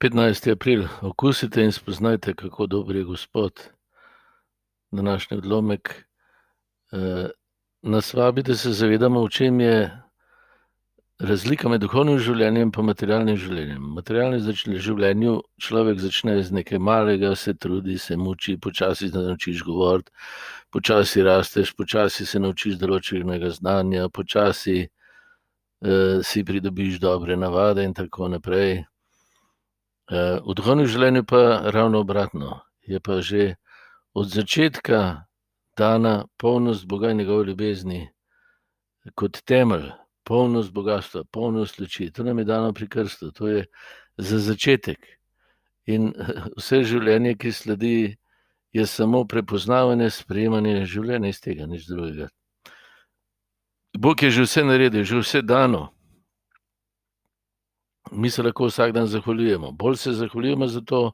15. april, okusite in spoznajte, kako dober je Gospod. Današnji odlomek eh, nas vabi, da se zavedamo, v čem je razlika med duhovnim življenjem in materialnim življenjem. V materialnem življenju človek začne z nekaj malega, se trudi, se muči, počasi se naučiš govoriti, počasi rasteš, počasi se naučiš določenega znanja, počasi eh, si pridobiš dobre navade in tako naprej. Eh, v duhovnem življenju pa ravno obratno. Je pa že od začetka dana polnost Boga in njegove ljubezni kot temelj, polnost bogatstva, polnost luči. To nam je dano pri krstu, to je za začetek. In vse življenje, ki sledi, je samo prepoznavanje, sprejemanje življenja iz tega, nič drugega. Bog je že vse naredil, že vse dano mi se lahko vsak dan zahvaljujemo. Bolj se zahvaljujemo za to,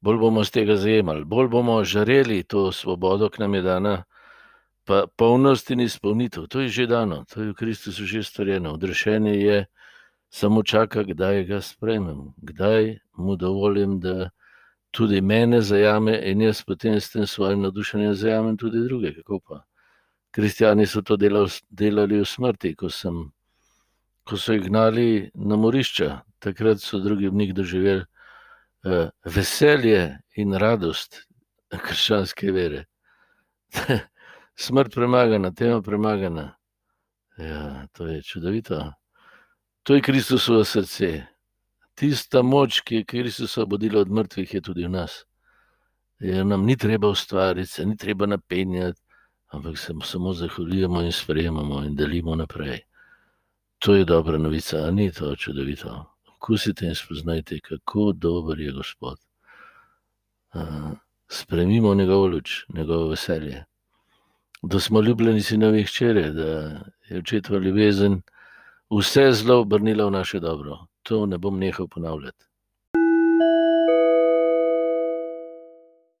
bolj bomo z tega zajemali, bolj bomo žareli to svobodo, ki nam je dana, pa polnost in izpolnitev. To je že dano, to je v Kristusu že storjeno. Odrešenje je samo čaka, kdaj ga sprejmem, kdaj mu dovolim, da tudi mene zajame in jaz potem s tem svojim nadušenjem zajamem tudi druge. Kako pa? Kristijani so to delali v smrti, ko sem ko so jih gnali na morišča, takrat so drugi v njih doživeli uh, veselje in radost krščanske vere. Smrt premagana, tema premagana. Ja, to je čudovito. To je Kristusovo srce. Tista moč, ki je Kristusa bodila od mrtvih, je tudi v nas. Je, nam ni treba ustvariti, se ni treba napenjati, ampak se samo zahvaljujemo in sprejemamo in delimo naprej. To je dobra novica, ali ni to čudovito? Okusite in spoznajte, kako dober je Gospod. Spremimo njegovo luč, njegovo veselje. Da smo ljubljeni sinovi hčere, da je očetova ljubezen vse zlo obrnila v naše dobro. To ne bom nehal ponavljati.